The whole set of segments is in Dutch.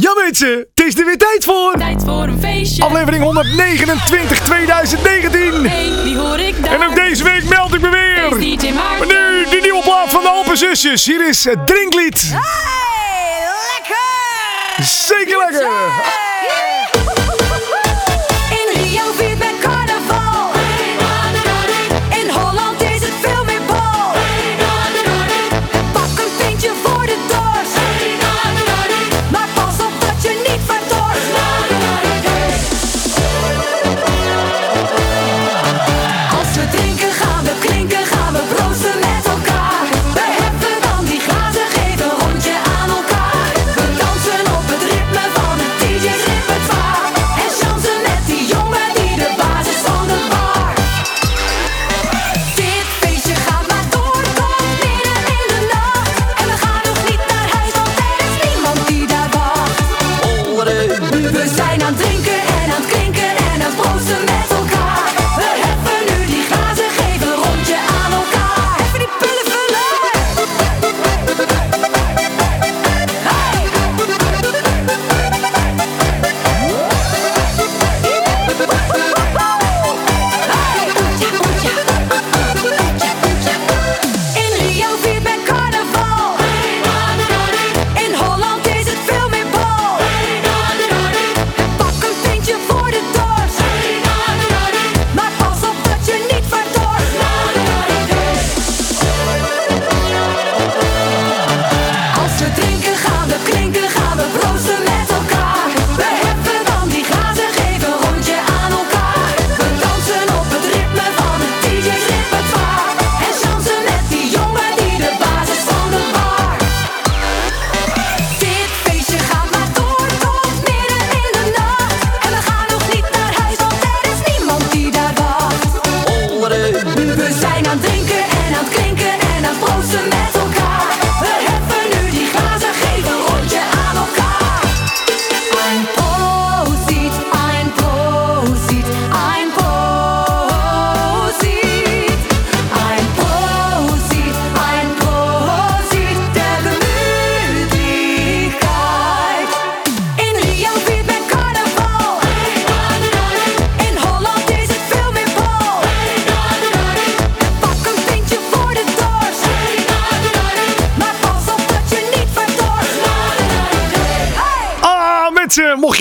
Ja mensen, het is er weer tijd voor. Tijd voor een feestje. Aflevering 129 2019. Hey, die hoor ik daar. En ook deze week meld ik me weer. Is DJ Maarten. Maar nu, die nieuwe plaat van de Alpen Zusjes. Hier is het drinklied. Hey, lekker! Zeker lekker.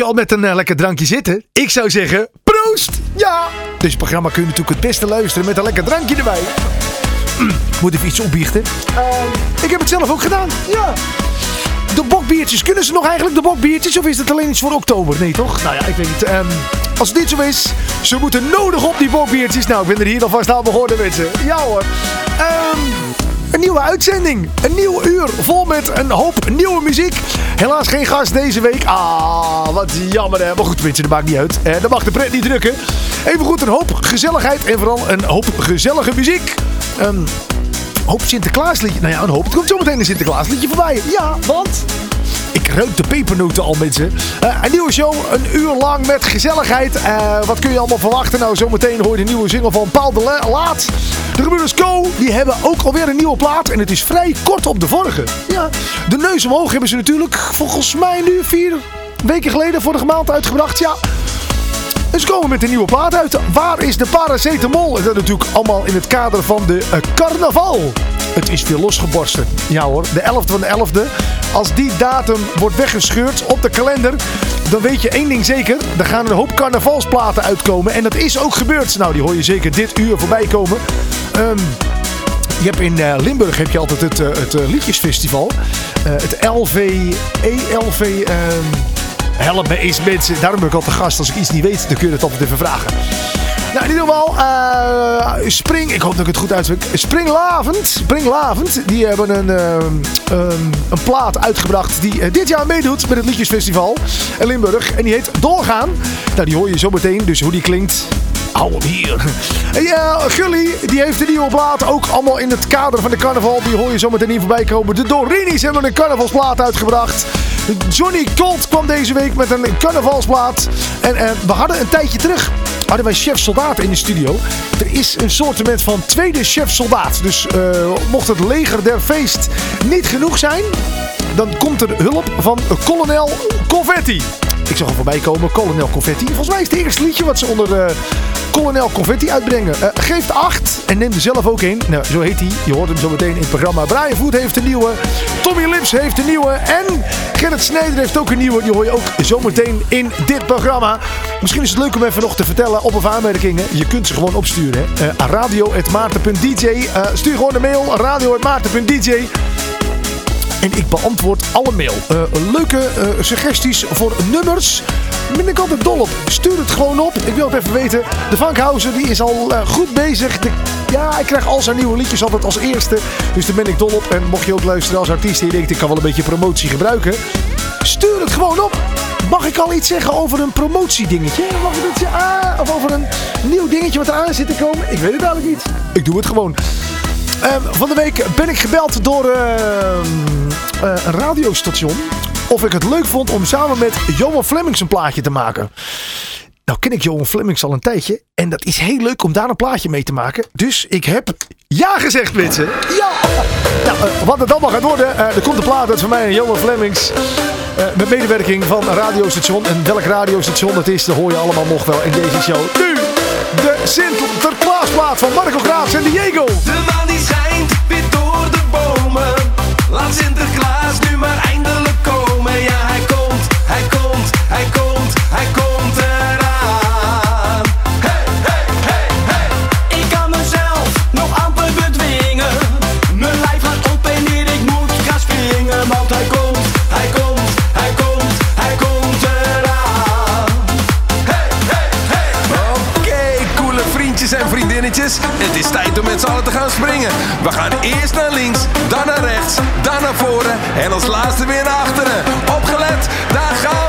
Al met een eh, lekker drankje zitten. Ik zou zeggen, proost. Ja. Dit programma kun je natuurlijk het beste luisteren met een lekker drankje erbij. Mm, moet even iets opbiechten. Ehm, ik heb het zelf ook gedaan. Ja. De bokbiertjes, kunnen ze nog eigenlijk de bokbiertjes? Of is het alleen iets voor oktober? Nee, toch? Nou ja, ik weet niet. Ehm, als dit zo is, ze moeten nodig op die bokbiertjes. Nou, ik ben er hier alvast aan begonnen met ze. Ja hoor. Ehm, een nieuwe uitzending. Een nieuw uur vol met een hoop nieuwe muziek. Helaas geen gast deze week. Ah, wat jammer hè. Maar goed, mensen, dat maakt niet uit. Eh, dat mag de pret niet drukken. Even goed, een hoop gezelligheid en vooral een hoop gezellige muziek. Ehm hoop Sinterklaasliedje. Nou ja, een hoop. Het komt zometeen een Sinterklaasliedje voorbij. Ja, want... Ik ruik de pepernoten al, mensen. Eh, een nieuwe show, een uur lang met gezelligheid. Eh, wat kun je allemaal verwachten? Nou, zometeen hoor je de nieuwe single van Paul de La- Laat. De gebroeders Co, die hebben ook alweer een nieuwe plaat. En het is vrij kort op de vorige. Ja, de neus omhoog hebben ze natuurlijk volgens mij nu vier weken geleden, vorige maand uitgebracht. Ja, en ze komen met een nieuwe plaat uit. Waar is de paracetamol? En dat natuurlijk allemaal in het kader van de eh, carnaval. Het is weer losgeborsten. Ja hoor, de 11e van de 11e. Als die datum wordt weggescheurd op de kalender, dan weet je één ding zeker. Er gaan een hoop carnavalsplaten uitkomen. En dat is ook gebeurd. Nou, die hoor je zeker dit uur voorbij komen. Ehm, je hebt in eh, Limburg heb je altijd het, eh, het eh, liedjesfestival. Het LV, ELV... ehm, Help me eens mensen. Daarom ben ik altijd gast. Als ik iets niet weet, dan kun je het altijd even vragen. Nou, in ieder geval, eh, Spring, ik hoop dat ik het goed uitspreek. Springlavend, Springlavend, die hebben een, ehm, ehm, een plaat uitgebracht die eh, dit jaar meedoet met het Liedjesfestival in Limburg. En die heet Doorgaan. Nou, die hoor je zo meteen, dus hoe die klinkt. Hou hem hier. En ja, Gully, die heeft een nieuwe plaat. Ook allemaal in het kader van de carnaval. Die hoor je zo meteen hier voorbij komen. De Dorinis hebben een carnavalsplaat uitgebracht. Johnny Colt kwam deze week met een carnavalsplaat. En eh, we hadden een tijdje terug hadden wij chef soldaat in de studio. Er is een soortement van tweede chef soldaat. Dus eh, mocht het leger der feest niet genoeg zijn, dan komt er hulp van kolonel Confetti. Ik zag er voorbij komen, kolonel Confetti. Volgens mij is het eerste liedje wat ze onder eh kolonel Confetti uitbrengen. Eh, geeft acht en neem er zelf ook een. Nou, zo heet hij. Je hoort hem zo meteen in het programma. Brian Voet heeft een nieuwe. Tommy Lips heeft een nieuwe. En Gerrit Snijder heeft ook een nieuwe. Die hoor je ook zometeen in dit programma. Misschien is het leuk om even nog te vertellen op of aanmerkingen. Je kunt ze gewoon opsturen. hè. Eh, radio.maarten.dj. Eh, stuur gewoon een mail. radio.maarten.dj. Ik beantwoord alle mail. Eh, leuke eh, suggesties voor nummers. Ben ik altijd dol op. Stuur het gewoon op. Ik wil het even weten. De Vankhauser die is al eh, goed bezig. De- ja, ik krijg al zijn nieuwe liedjes altijd als eerste. Dus daar ben ik dol op. En mocht je ook luisteren als artiest en je denkt ik kan wel een beetje promotie gebruiken. Stuur het gewoon op. Mag ik al iets zeggen over een promotiedingetje? Mag ik zeggen? Ah, of over een nieuw dingetje wat eraan zit te komen? Ik weet het eigenlijk niet. Ik doe het gewoon. Ehm, van de week ben ik gebeld door ehm, eh, een radiostation. Of ik het leuk vond om samen met Johan Flemings een plaatje te maken. Nou ken ik Johan Flemings al een tijdje. En dat is heel leuk om daar een plaatje mee te maken. Dus ik heb ja gezegd, mensen. Ja! Nou, eh, wat het allemaal gaat worden. eh, er komt een plaat uit van mij en Johan Flemings. met medewerking van een radiostation. En welk radiostation het is, dat hoor je allemaal nog wel in deze show. Nu de Sinterklaasplaat van Marco Graafs en Diego. De maan die schijnt weer door de bomen. Laat Sinterklaas nu maar eindelijk is tijd om met z'n allen te gaan springen. We gaan eerst naar links, dan naar rechts, dan naar voren. En als laatste weer naar achteren. Opgelet, daar gaan we.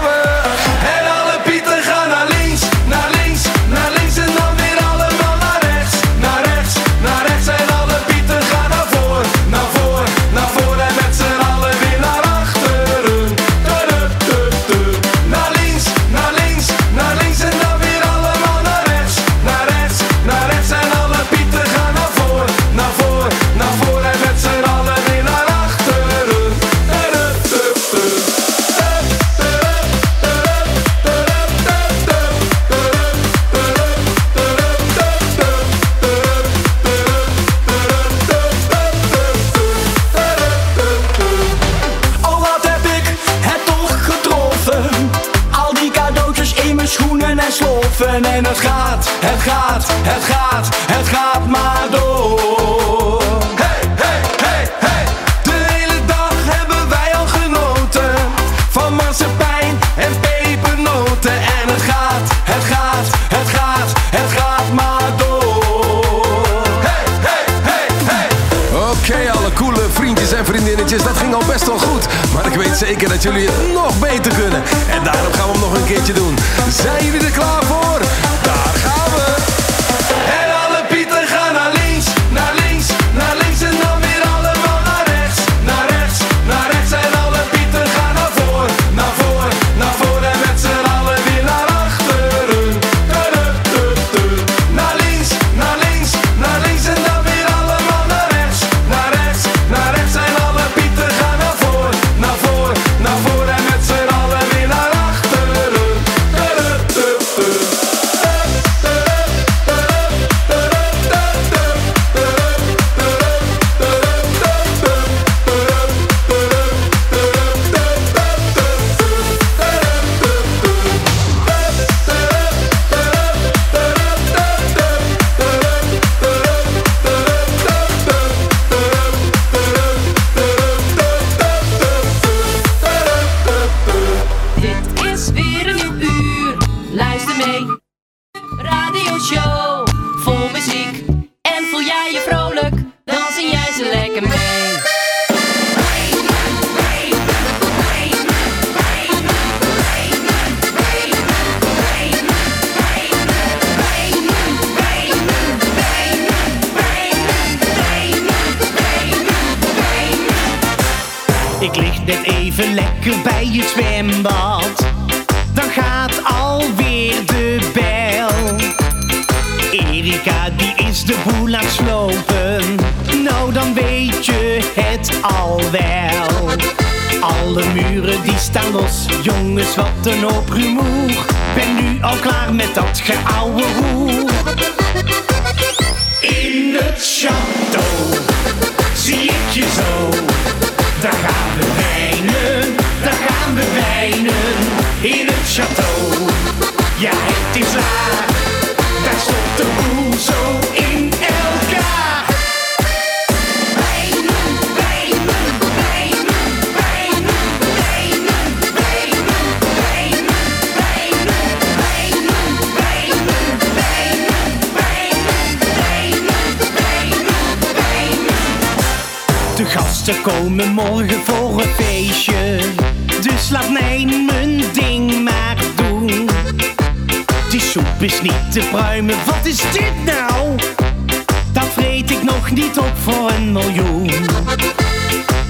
Ik nog niet op voor een miljoen.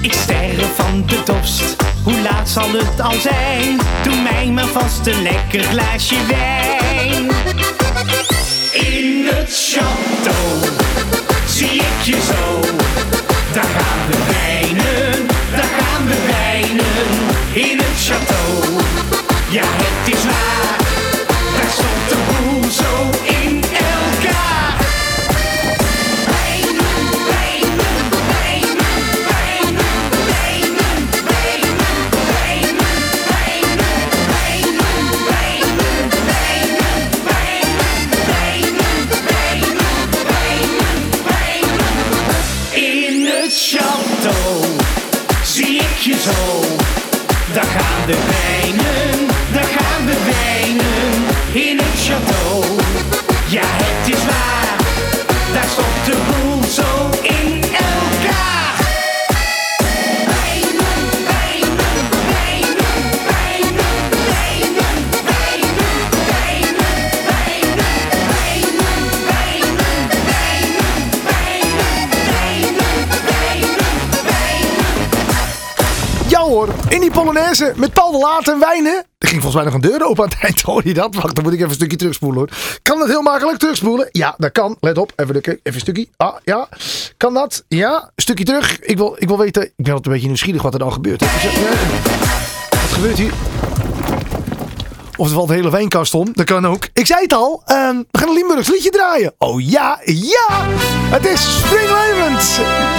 Ik sterf van de dorst, hoe laat zal het al zijn? Doe mij maar vast een lekker glaasje wijn. In het château zie ik je zo. Daar gaan we wijnen, daar gaan we wijnen. In het château, ja het is Polonaise met Paul de Laat en wijnen. Er ging volgens mij nog een deur open aan het eind. Hoor je dat? Wacht, dan moet ik even een stukje terugspoelen hoor. Kan dat heel makkelijk terugspoelen? Ja, dat kan. Let op, even, even een stukje. Ah, ja. Kan dat? Ja, een stukje terug. Ik wil, ik wil weten, ik ben altijd een beetje nieuwsgierig wat er dan gebeurt. Wat gebeurt hier? Of er valt de hele wijnkast om. Dat kan ook. Ik zei het al. ehm, we gaan een Limburgs liedje draaien. Oh ja, ja. Het is Springlevend.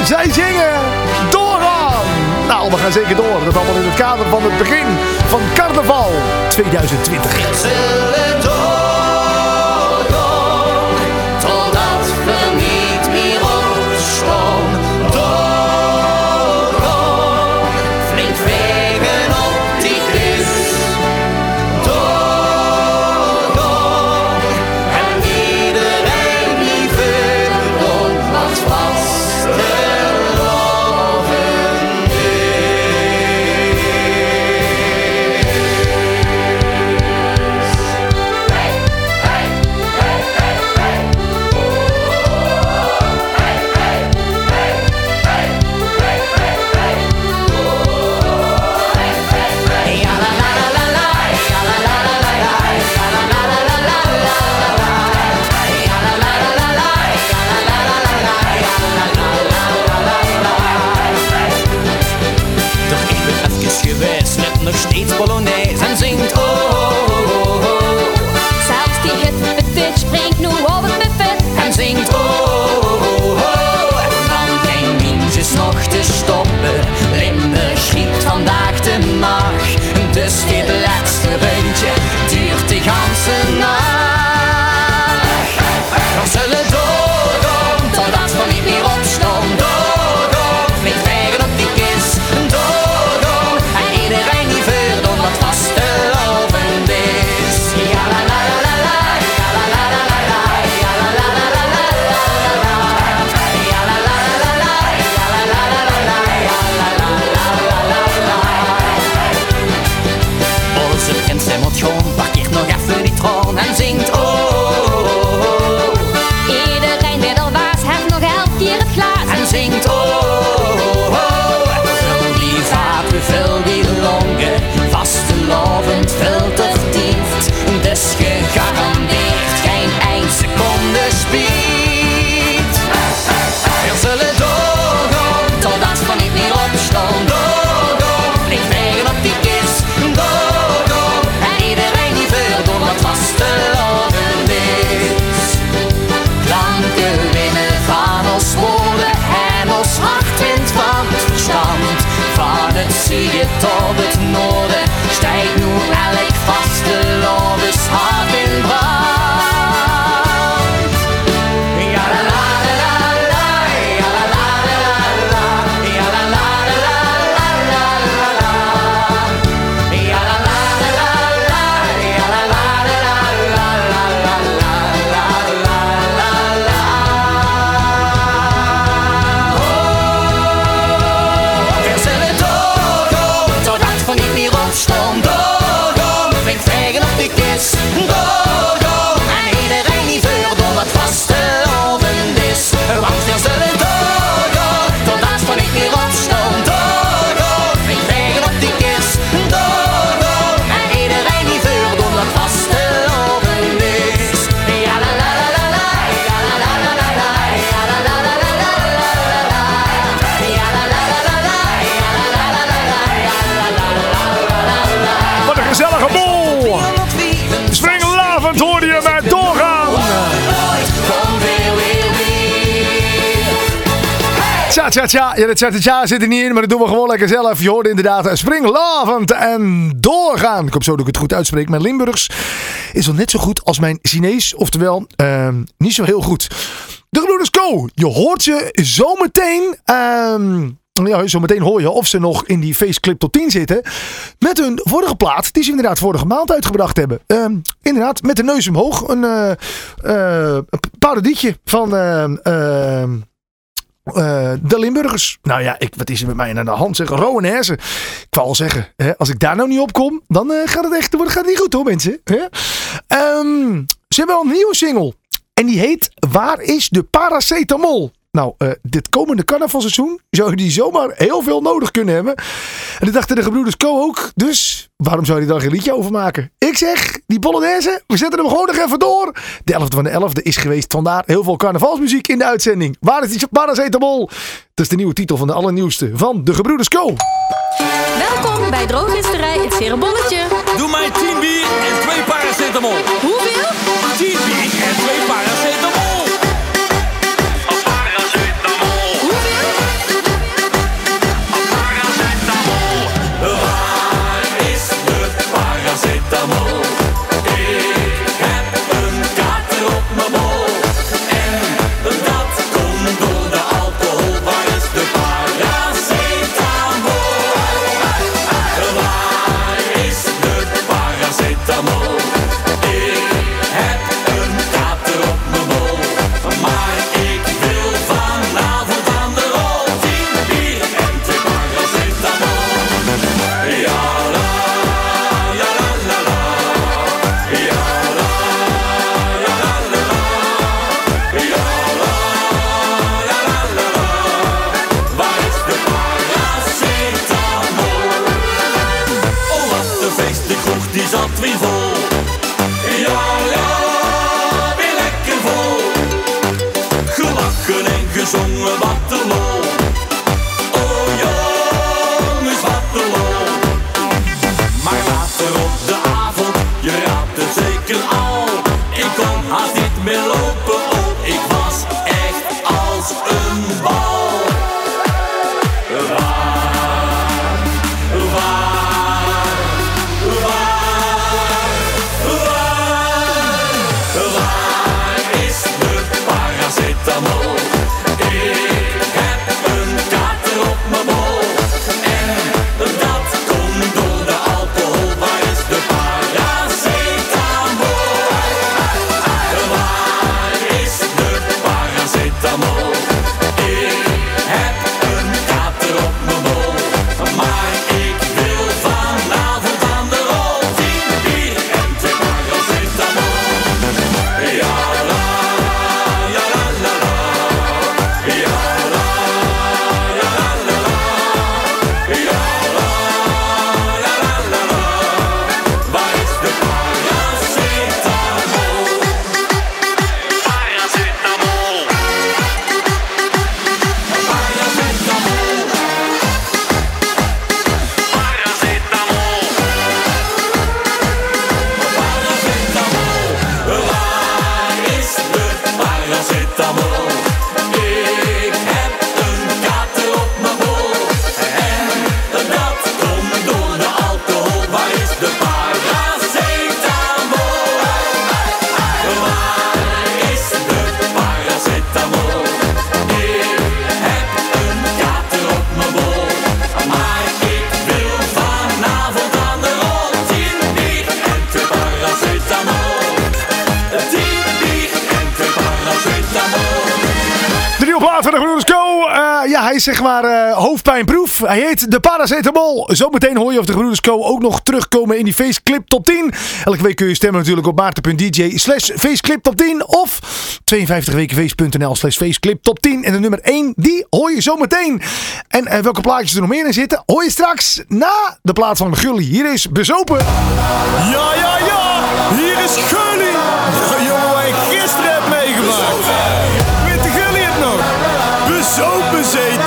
Zij zingen Doorgaan. We gaan zeker door. Dat allemaal in het kader van het begin van carnaval 2020. Onze prins hij moet gewoon parkeert nog even die troon en zingt cha-cha. Ja, dat cha-cha zit er niet in, maar dat doen we gewoon lekker zelf. Je hoorde inderdaad eh, springlavend en doorgaan. Ik hoop zo dat ik het goed uitspreek. Mijn Limburgs is al net zo goed als mijn Chinees. Oftewel, ehm, niet zo heel goed. De Gebroeders Co. Je hoort ze zometeen... ehm ja, zometeen hoor je of ze nog in die faceclip tot 10 zitten. Met hun vorige plaat, die ze inderdaad vorige maand uitgebracht hebben. Ehm, inderdaad, met de neus omhoog. Een, eh eh, parodietje van... eh, de Limburgers. Nou ja, ik, wat is er met mij aan de hand? Zeg, Rowan Hersen. Ik wou al zeggen, hè, als ik daar nou niet op kom, dan eh, gaat het echt gaat niet goed hoor, mensen. Hè? Ehm, ze hebben wel een nieuwe single. En die heet Waar is de paracetamol? Nou, eh, dit komende carnavalseizoen zou je die zomaar heel veel nodig kunnen hebben. En dat dachten de gebroeders Co ook. Dus waarom zou je daar geen liedje over maken? Ik zeg, die Polonaise, we zetten hem gewoon nog even door. De 11e van de 11e is geweest. Vandaar heel veel carnavalsmuziek in de uitzending. Waar is die paracetamol? Dat is de nieuwe titel van de allernieuwste van de gebroeders Co. Welkom bij Drogisterij Het Cerebonnetje. Doe mij 10 bier en 2 paracetamol. Hoeveel? 10 bier en 2 paracetamol. Zeg maar eh, hoofdpijnproef. Hij heet de Paracetamol. Zometeen hoor je of de Gebroeders Co. ook nog terugkomen in die Faceclip Top 10. Elke week kun je stemmen natuurlijk op maarten.dj slash Faceclip Top 10 of 52wekenfeest.nl slash Faceclip Top 10. En de nummer 1, die hoor je zometeen. En eh, welke plaatjes er nog meer in zitten, hoor je straks na de plaat van Gully. Hier is Bezopen. Ja, ja, ja. Hier is Gully. Ja, jongen, ik gisteren heb meegemaakt. Weet de Gully het nog? Bezopen, zei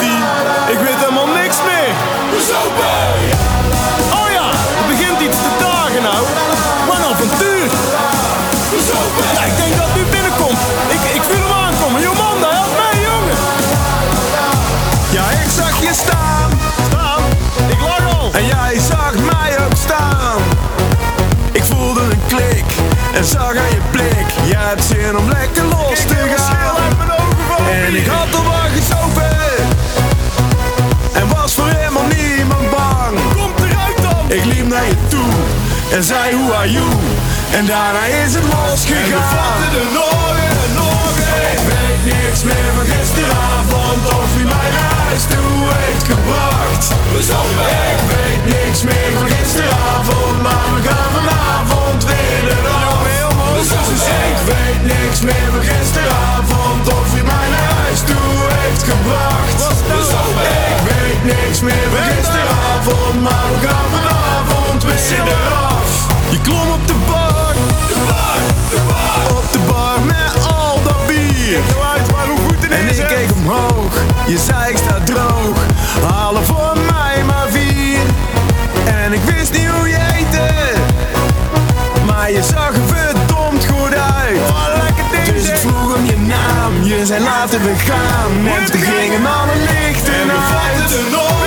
hebt zin om lekker los te gaan. En ik had al wat gezopen. En was voor helemaal niemand bang. Komt eruit dan! Ik liep naar je toe en zei hoe are you? En daarna is het losgegaan. En we vatten er nog en nog een. Ik weet niks meer van gisteravond of wie mij naar huis toe heeft gebracht. We zopen. Ik weet niks meer van gisteravond, maar we gaan vanavond weet niks meer van gisteravond of wie mij naar huis toe heeft gebracht. Zopen. Ik weet niks meer van gisteravond, maar we gaan vanavond weer eraf. Je klom op de bar, de bar, de bar, op de bar met al dat bier. En ik keek omhoog, je zei ik sta droog, halen voor zei laten we gaan. En toen gingen alle lichten en we uit. er nog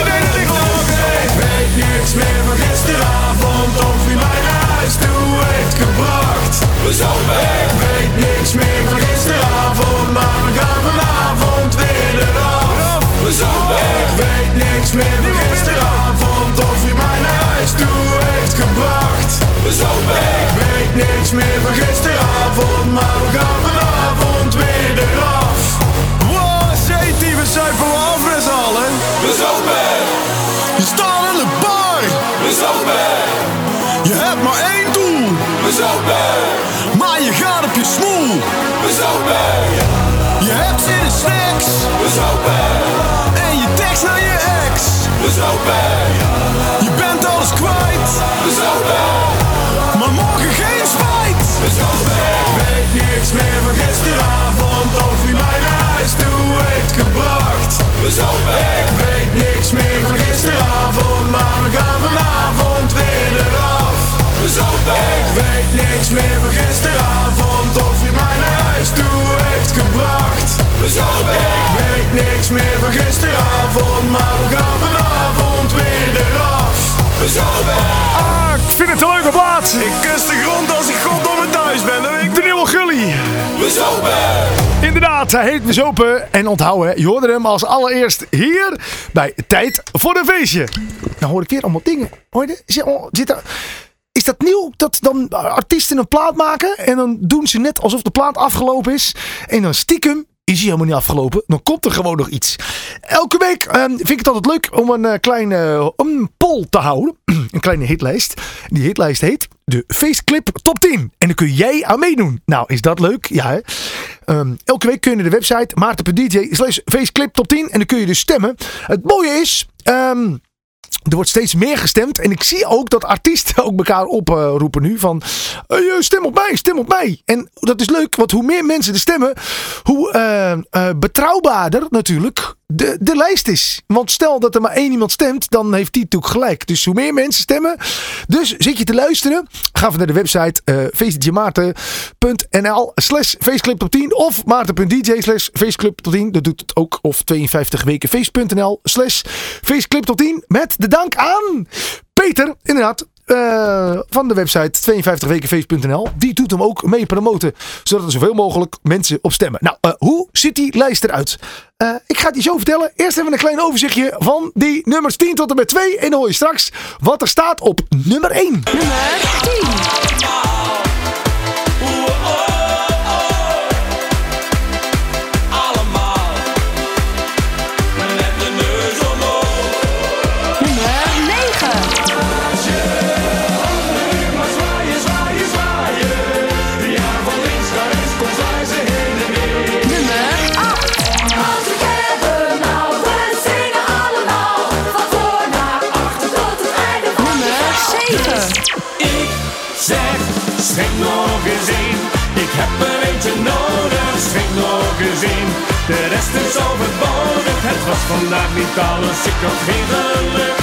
Ik weet niks meer van gisteravond of wie mij naar huis toe heeft gebracht. We zopen. Ik weet niks meer van gisteravond, maar we gaan vanavond weer eraf. We zopen. Ik weet niks meer van gisteravond of wie mij naar huis toe heeft gebracht. We zopen. Ik weet niks meer van gisteravond, maar we gaan vanavond we zuipen wel af met z'n allen. We zopen. Je staat in de bar. We zopen. Je hebt maar één doel. We zopen. Maar je gaat op je smoel. We zopen. Je hebt zin in snacks. We zopen. En je tekst naar je ex. We zopen. Je bent alles kwijt. We zopen. Maar morgen geen spijt. We zopen. Ik weet niks meer We zopen. Ik weet niks meer van gisteravond, maar we gaan vanavond weer eraf. We zopen. Ah, ik vind het een leuke plaats. Ik kus de grond als ik goddomme thuis ben, weet ik De nieuwe Gully. We zopen. Inderdaad, hij heet Bezopen. En onthouden, je hoorde hem als allereerst hier bij Tijd voor een Feestje. Nou hoor ik weer allemaal dingen. Hoor je? Zit, zit er- is dat nieuw dat dan artiesten een plaat maken en dan doen ze net alsof de plaat afgelopen is. En dan stiekem is hij helemaal niet afgelopen. Dan komt er gewoon nog iets. Elke week ehm, vind ik het altijd leuk om een eh, kleine een poll te houden. een kleine hitlijst. Die hitlijst heet de Faceclip Top 10. En dan kun jij aan meedoen. Nou, is dat leuk? Ja, hè? Ehm, elke week kun je naar de website maarten.dj slash Faceclip Top 10. En dan kun je dus stemmen. Het mooie is... ehm, er wordt steeds meer gestemd. En ik zie ook dat artiesten ook elkaar oproepen nu. Van eh, stem op mij, stem op mij. En dat is leuk. Want hoe meer mensen er stemmen. Hoe eh, eh, betrouwbaarder natuurlijk de, de lijst is. Want stel dat er maar één iemand stemt. Dan heeft die natuurlijk gelijk. Dus hoe meer mensen stemmen. Dus zit je te luisteren. Ga even naar de website. uh, feestjemaarten.nl slash faceclip top 10. Of maarten.dj slash faceclip top 10. Dat doet het ook. Of 52 weken face.nl slash faceclip top 10. Met de dank aan Peter. Inderdaad. eh, van de website 52wekenfeest.nl. Die doet hem ook mee promoten. Zodat er zoveel mogelijk mensen op stemmen. Nou, eh, hoe ziet die lijst eruit? Eh, ik ga het je zo vertellen. Eerst even een klein overzichtje van die nummers 10 tot en met 2. En dan hoor je straks wat er staat op nummer 1. Nummer 10. Het was vandaag niet alles, ik had geen geluk.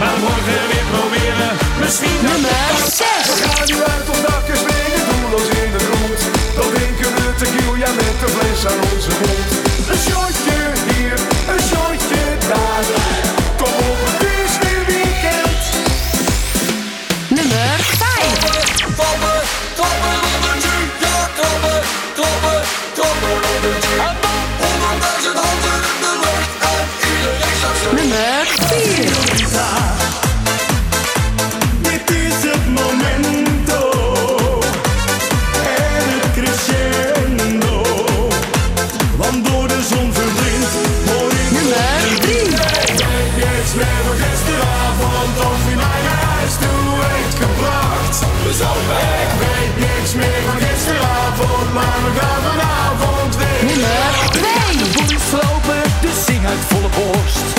Maar morgen weer proberen, misschien Nummer 6. Ga nu uit op dakken springen, doelloos in de grond. Dan drinken we tequila met de vlees aan onze mond. Een shotje hier, een shotje daar. Remember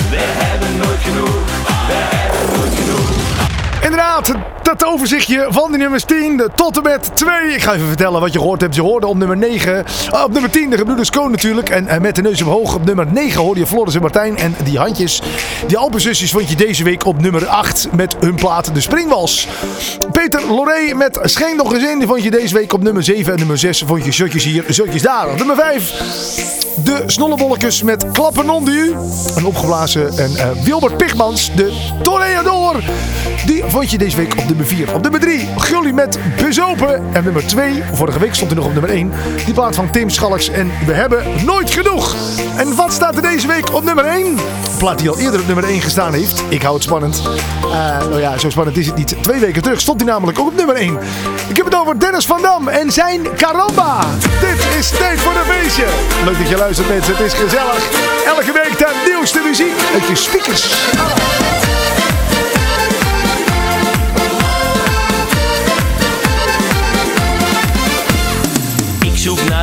We hebben nooit genoeg, we hebben nooit genoeg. Inderdaad, dat overzichtje van die nummers 10 tot en met 2. Ik ga even vertellen wat je gehoord hebt. Je hoorde op nummer 9, ah, op nummer 10 de gebroeders Koon natuurlijk. En, met de neus omhoog op nummer 9 hoorde je Floris en Martijn. En die handjes, die Alpenzusjes vond je deze week op nummer 8 met hun plaat De Springwals. Peter Loré met Schenk nog eens. Die vond je deze week op nummer 7. En nummer 6 vond je Zotjes hier, Zotjes daar. Op nummer 5 de snollebolletjes met Klappen onder. Een opgeblazen en eh, Wilbert Pigmans, de Toreador. Die vond je deze week op nummer 4. Op nummer 3, Gully met Bezopen. En nummer 2, vorige week stond hij nog op nummer 1. Die plaat van Tim Schalks en We hebben nooit genoeg. En wat staat er deze week op nummer 1? Een plaat die al eerder op nummer 1 gestaan heeft. Ik hou het spannend. Eh, nou ja, zo spannend is het niet. Twee weken terug stond hij namelijk ook op nummer 1. Ik heb het over Dennis van Dam en zijn Caramba. Dit is tijd voor een feestje. Leuk dat je luistert mensen, het is gezellig. Elke week de nieuwste muziek uit je speakers.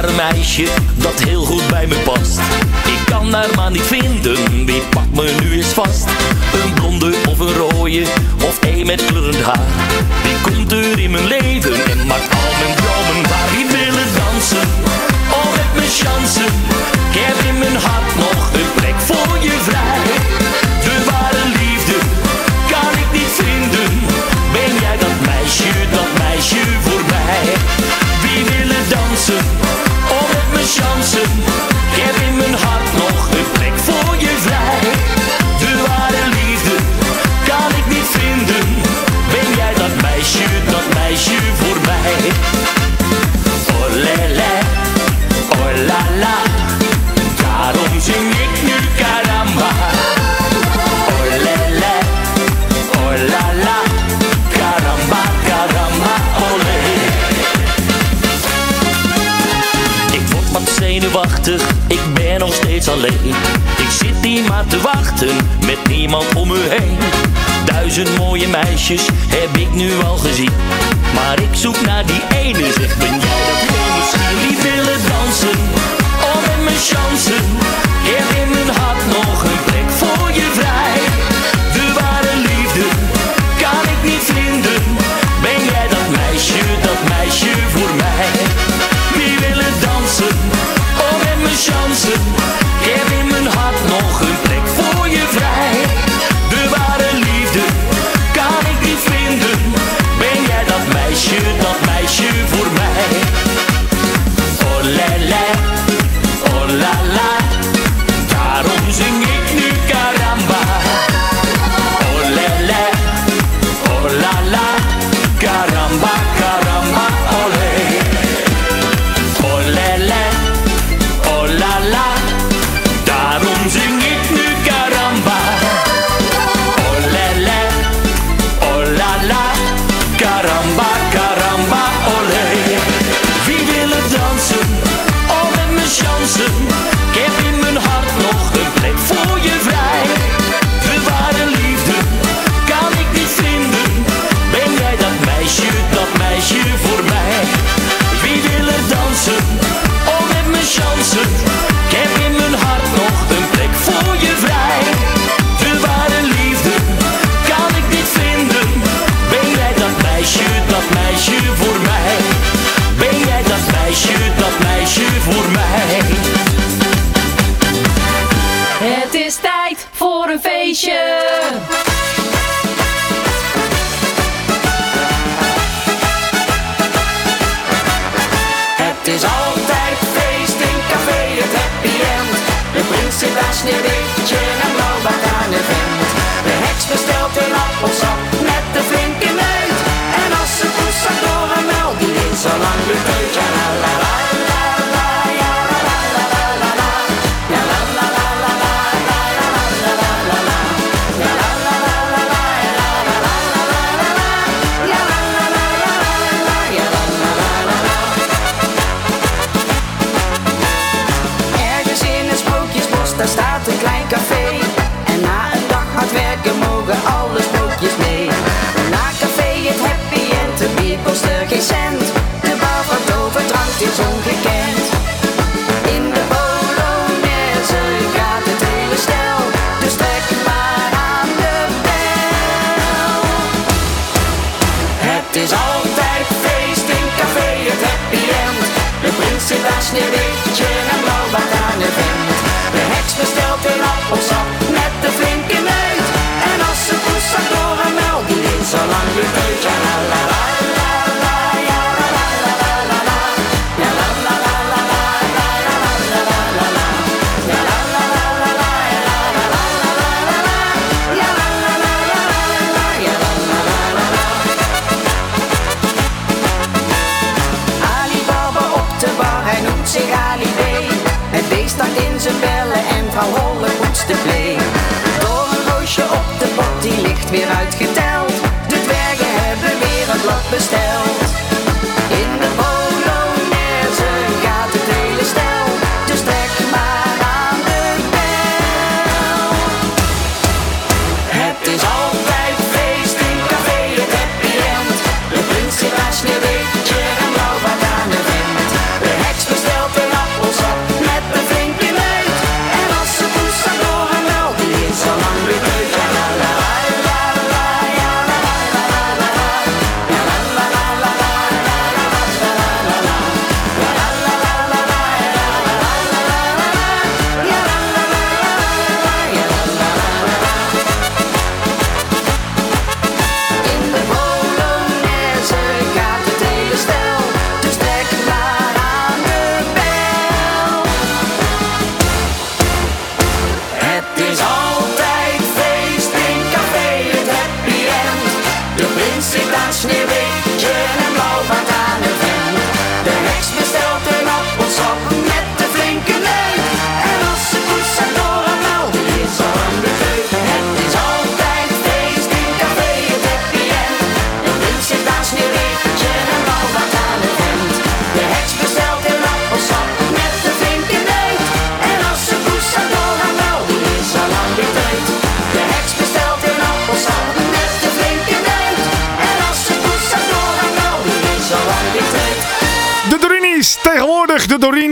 Een meisje dat heel goed bij me past. Ik kan haar maar niet vinden, wie pakt me nu eens vast? Een blonde of een rode, of een met kleurend haar. Wie komt er in mijn leven en maakt al mijn dromen waar? Wie willen dansen, oh met mijn chansen. Ik heb in mijn hart nog een plek voor je vrij. De ware liefde kan ik niet vinden. Ben jij dat meisje, dat meisje voor mij? Wie willen dansen? Oh, met mijn Ik zit hier maar te wachten, met niemand om me heen. Duizend mooie meisjes heb ik nu al gezien. Maar ik zoek naar die ene, zeg ben jij dat heel misschien? Die willen dansen, oh met mijn chansen. Heb in mijn hart nog een zit daar sneeuwwitje en blauw wat aan de vent. De heks bestelt een appelsap met de flinke neut. En als ze poes zat door een mel, die is zo lang weer teut. Ja la la la weer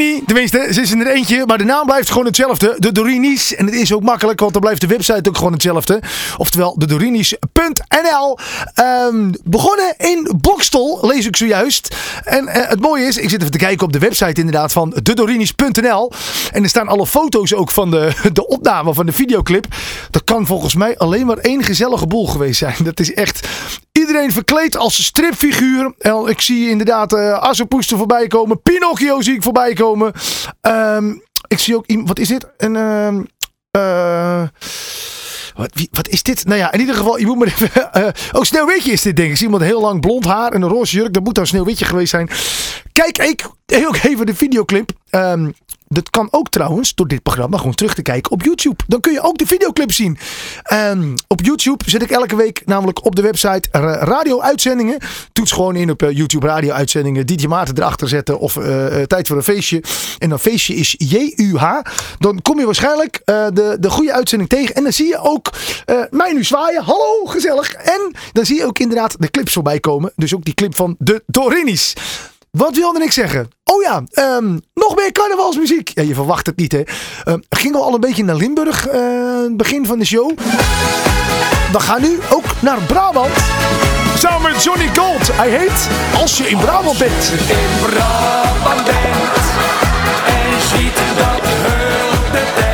me Tenminste, ze is er eentje, maar de naam blijft gewoon hetzelfde. De Dorini's. En het is ook makkelijk, want dan blijft de website ook gewoon hetzelfde. Oftewel, dedorinis.nl. Ehm begonnen in Bokstel, lees ik zojuist. En eh, het mooie is, ik zit even te kijken op de website inderdaad van dedorinis.nl. En er staan alle foto's ook van de, de opname van de videoclip. Dat kan volgens mij alleen maar één gezellige boel geweest zijn. Dat is echt iedereen verkleed als stripfiguur. En ik zie inderdaad eh Assepoester voorbij komen. Pinocchio zie ik voorbij komen. Ehm, ik zie ook iemand, wat is dit? Een... ehm, eh, wat, wat is dit? Nou ja, in ieder geval, je moet maar even. eh, oh, Sneeuwwitje is dit, denk ik. Ik zie iemand heel lang blond haar en een roze jurk. Dat moet dan Sneeuwwitje geweest zijn. Kijk ik, ook even de videoclip. Ehm, dat kan ook trouwens door dit programma gewoon terug te kijken op YouTube. Dan kun je ook de videoclip zien. Op YouTube zet ik elke week namelijk op de website ra- radio-uitzendingen. Toets gewoon in op eh, YouTube radio-uitzendingen. DJ Maarten erachter zetten of eh, eh, tijd voor een feestje. En dan feestje is J-U-H. Dan kom je waarschijnlijk de, de goede uitzending tegen. En dan zie je ook mij nu zwaaien. Hallo, gezellig. En dan zie je ook inderdaad de clips voorbij komen. Dus ook die clip van de Dorinis. Wat wilde ik zeggen? Oh ja, ehm, nog meer carnavalsmuziek. Ja, je verwacht het niet, hè? Ehm, gingen we al een beetje naar Limburg, eh, begin van de show. We gaan nu ook naar Brabant. Samen met Johnny Gold. Hij heet Als je in Brabant bent. in Brabant bent en ziet dat de tent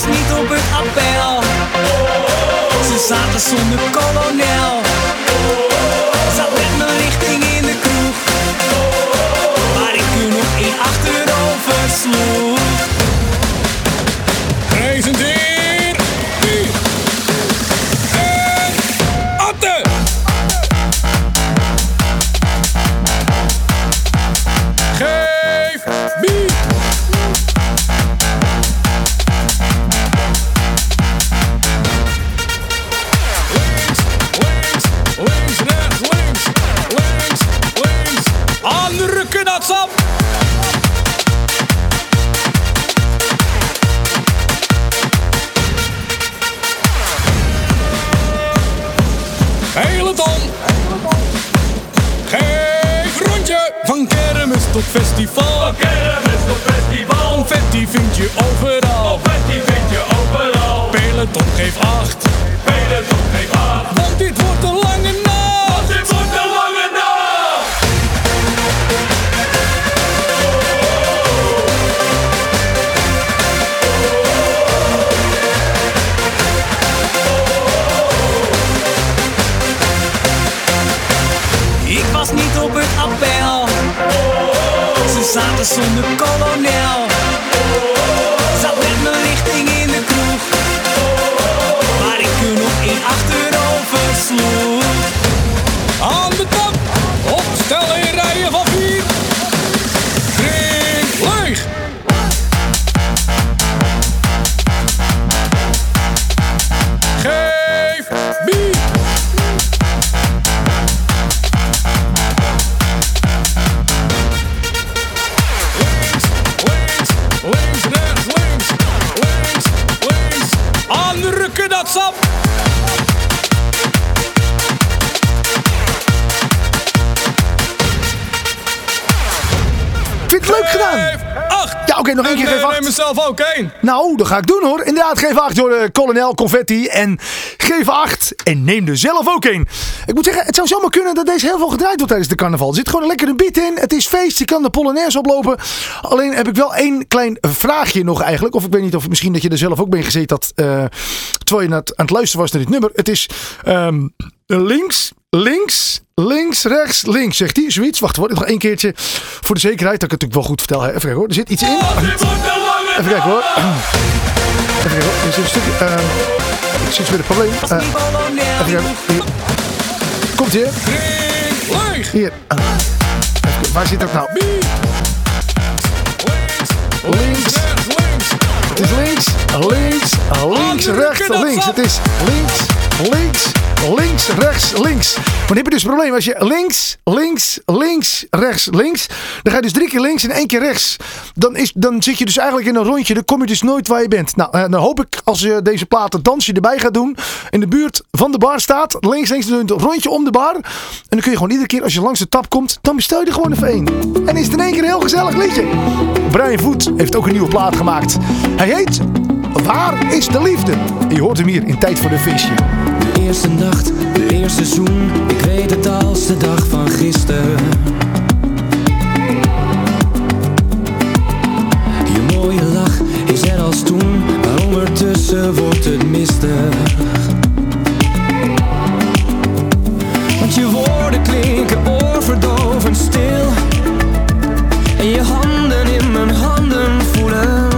was niet op het appel. Ze zaten zonder kolonel. Hele ton. Geef rondje. Van kermis tot festival. Van kermis tot festival. Confetti vind je overal. Confetti vind je overal. Peloton geef acht. Peloton geef acht. Want dit wordt een lange nacht. Want dit wordt een zaten zonder kolonel. Nog één keer En, geef eh, acht. neem mezelf ook één. Nou, dat ga ik doen hoor. Inderdaad, geef 8 door de kolonel Confetti. En geef 8 en neem er zelf ook een. Ik moet zeggen, het zou zomaar kunnen dat deze heel veel gedraaid wordt tijdens de carnaval. Er zit gewoon een lekkere beat in. Het is feest, je kan de Polonaise oplopen. Alleen heb ik wel één klein vraagje nog eigenlijk. Of ik weet niet of misschien dat je er zelf ook bij gezeten had. eh, terwijl je aan het, aan het luisteren was naar dit nummer. Het is ehm, links, links, links, rechts, links, zegt hij. Zoiets. Wacht hoor, nog één keertje. Voor de zekerheid dat ik het natuurlijk wel goed vertel. hè. Even kijken hoor, er zit iets in. Even kijken hoor. Even kijken hoor. Er zit een stukje. ehm ik zit weer een probleem. Eh, even kijken. Hier. Komt hier. Hier. Ah. Even Waar zit dat nou? Links, Links. rechts, links. Het is links, links, links, rechts, links. Het is links, links, links, rechts, links. Dan heb je dus een probleem. Als je links, links, links, rechts, links. Dan ga je dus drie keer links en één keer rechts. Dan, is, dan zit je dus eigenlijk in een rondje. Dan kom je dus nooit waar je bent. Nou, eh, dan hoop ik als je deze platen dansje erbij gaat doen. In de buurt van de bar staat. Links, links, een rondje om de bar. En dan kun je gewoon iedere keer als je langs de tap komt. Dan bestel je er gewoon even één. En is het in één keer een heel gezellig liedje. Brian Voet heeft ook een nieuwe plaat gemaakt. Hij heet Waar is de liefde? Je hoort hem hier in Tijd voor de Feestje. Eerste nacht, de eerste zoen, ik weet het als de dag van gisteren. Je mooie lach is er als toen, maar ondertussen wordt het mistig. Want je woorden klinken oorverdovend stil. En je handen in mijn handen voelen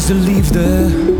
is de liefde.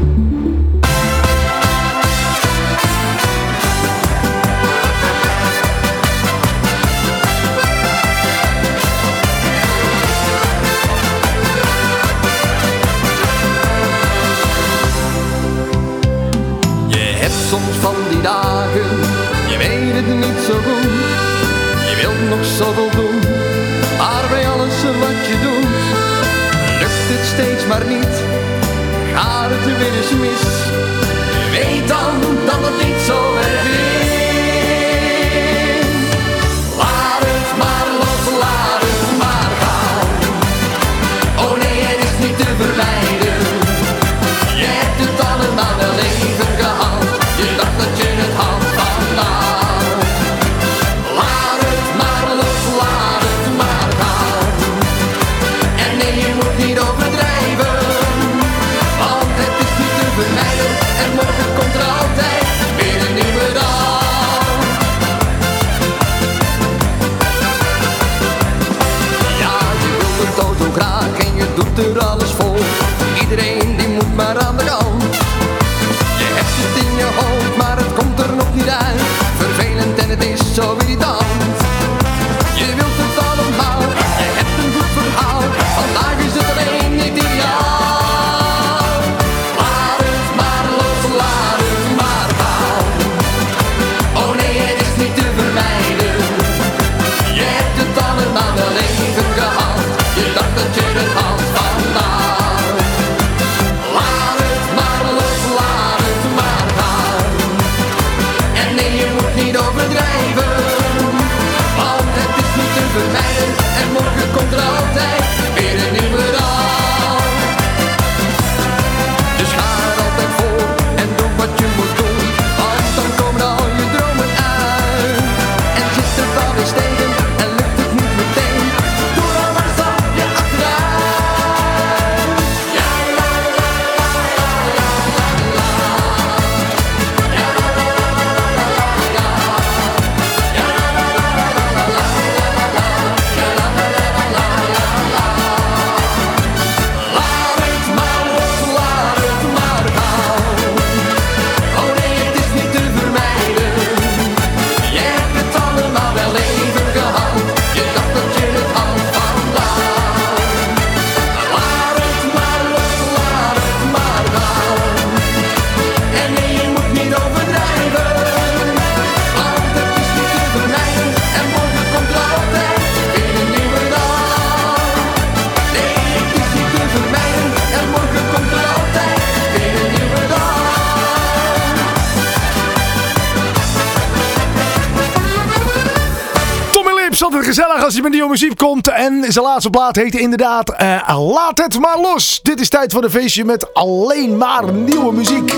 gezellig als je met nieuwe muziek komt. En zijn laatste plaat heette inderdaad eh, Laat het maar los. Dit is tijd voor een feestje met alleen maar nieuwe muziek.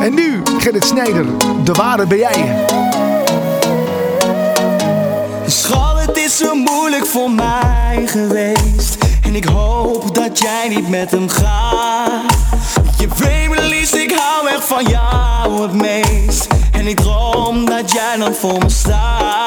En nu Gerrit Snijder, de ware ben jij. Schat, het is zo moeilijk voor mij geweest. En ik hoop dat jij niet met hem gaat. Je weet me liefst, ik hou echt van jou het meest. En ik droom dat jij dan voor me staat.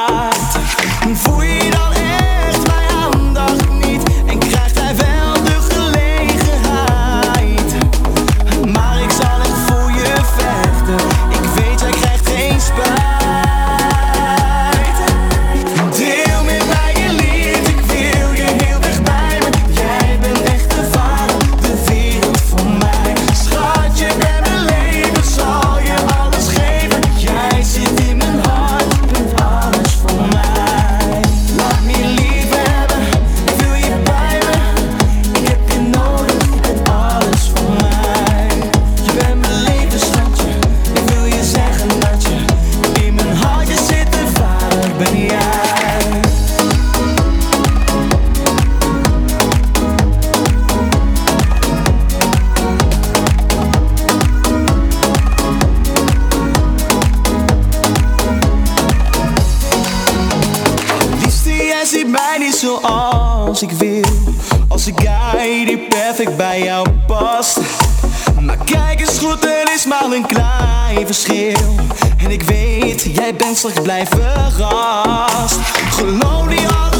Jij bent straks blij verrast. Geloof niet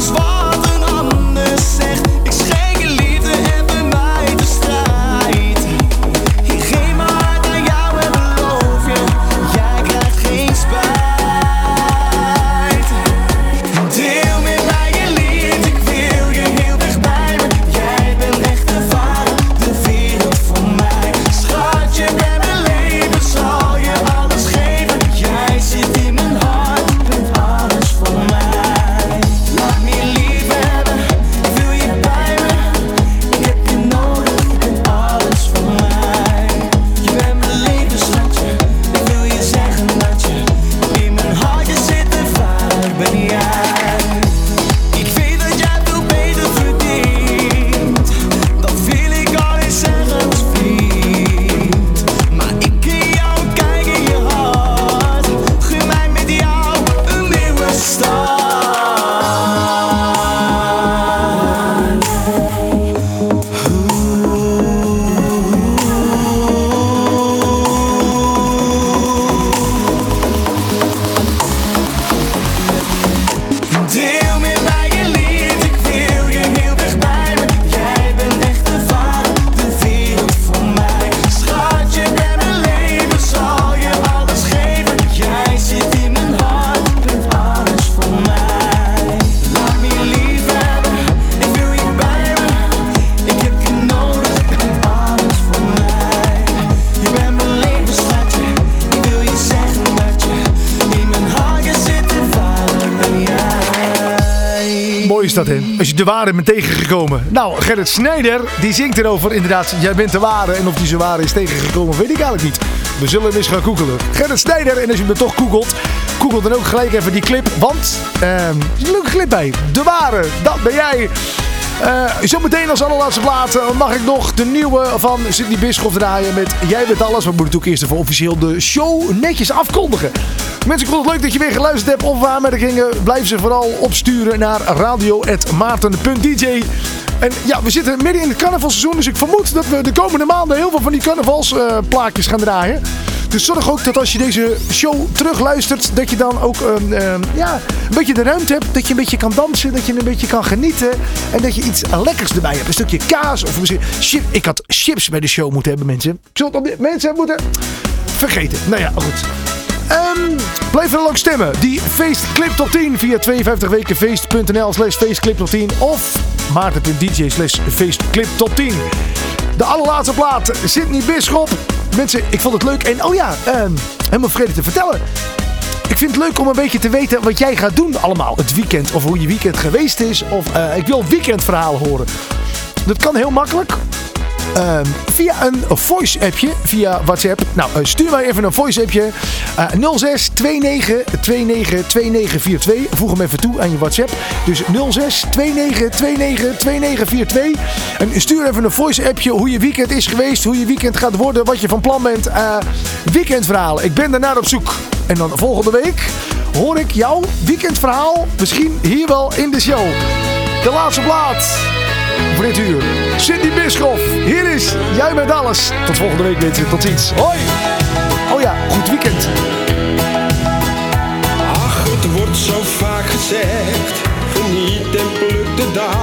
Als je de ware bent tegengekomen. Nou, Gerrit Snijder, die zingt erover. Inderdaad, jij bent de ware. En of die zo ware is tegengekomen, weet ik eigenlijk niet. We zullen eens gaan googelen. Gerrit Snijder, en als je er toch googelt, google dan ook gelijk even die clip. Want, ehm, er is een leuke clip bij. De ware, dat ben jij. Eh, zometeen als allerlaatste plaat eh, mag ik nog de nieuwe van Sydney Bischoff draaien met Jij bent alles. We moeten natuurlijk eerst even officieel de show netjes afkondigen. Mensen, ik vond het leuk dat je weer geluisterd hebt of aanmerkingen. Blijf ze vooral opsturen naar radio.maarten.dj. En ja, we zitten midden in het carnavalseizoen, dus ik vermoed dat we de komende maanden heel veel van die carnavalsplaatjes gaan draaien. Dus zorg ook dat als je deze show terugluistert, dat je dan ook ehm, ja, een beetje de ruimte hebt. Dat je een beetje kan dansen, dat je een beetje kan genieten. En dat je iets lekkers erbij hebt. Een stukje kaas of misschien chip. Ik had chips bij de show moeten hebben, mensen. Ik dit mensen moeten vergeten. Nou ja, goed. Ehm, blijf er lang stemmen. Die feestclip top 10 via 52wekenfeest.nl slash feestclip top 10 of maarten.dj slash feestclip top 10. De allerlaatste plaat, Sydney Bisschop. Mensen, ik vond het leuk. En oh ja, ehm, helemaal vergeten te vertellen. Ik vind het leuk om een beetje te weten wat jij gaat doen allemaal het weekend. Of hoe je weekend geweest is. Of eh, ik wil weekendverhaal horen. Dat kan heel makkelijk. Ehm, via een voice appje, via WhatsApp. Nou, eh, stuur mij even een voice appje. Eh 06 29 29 2942. Voeg hem even toe aan je WhatsApp. Dus 06 29 29 2942. En stuur even een voice appje hoe je weekend is geweest. Hoe je weekend gaat worden. Wat je van plan bent. Eh weekendverhalen. Ik ben daarnaar op zoek. En dan volgende week hoor ik jouw weekendverhaal. Misschien hier wel in de show. De laatste plaats voor dit uur. Cindy Bischoff. Hier is Jij bent alles. Tot volgende week mensen. Tot ziens. Hoi. Oh ja, goed weekend. Ach, het wordt zo vaak gezegd. Geniet en pluk de dag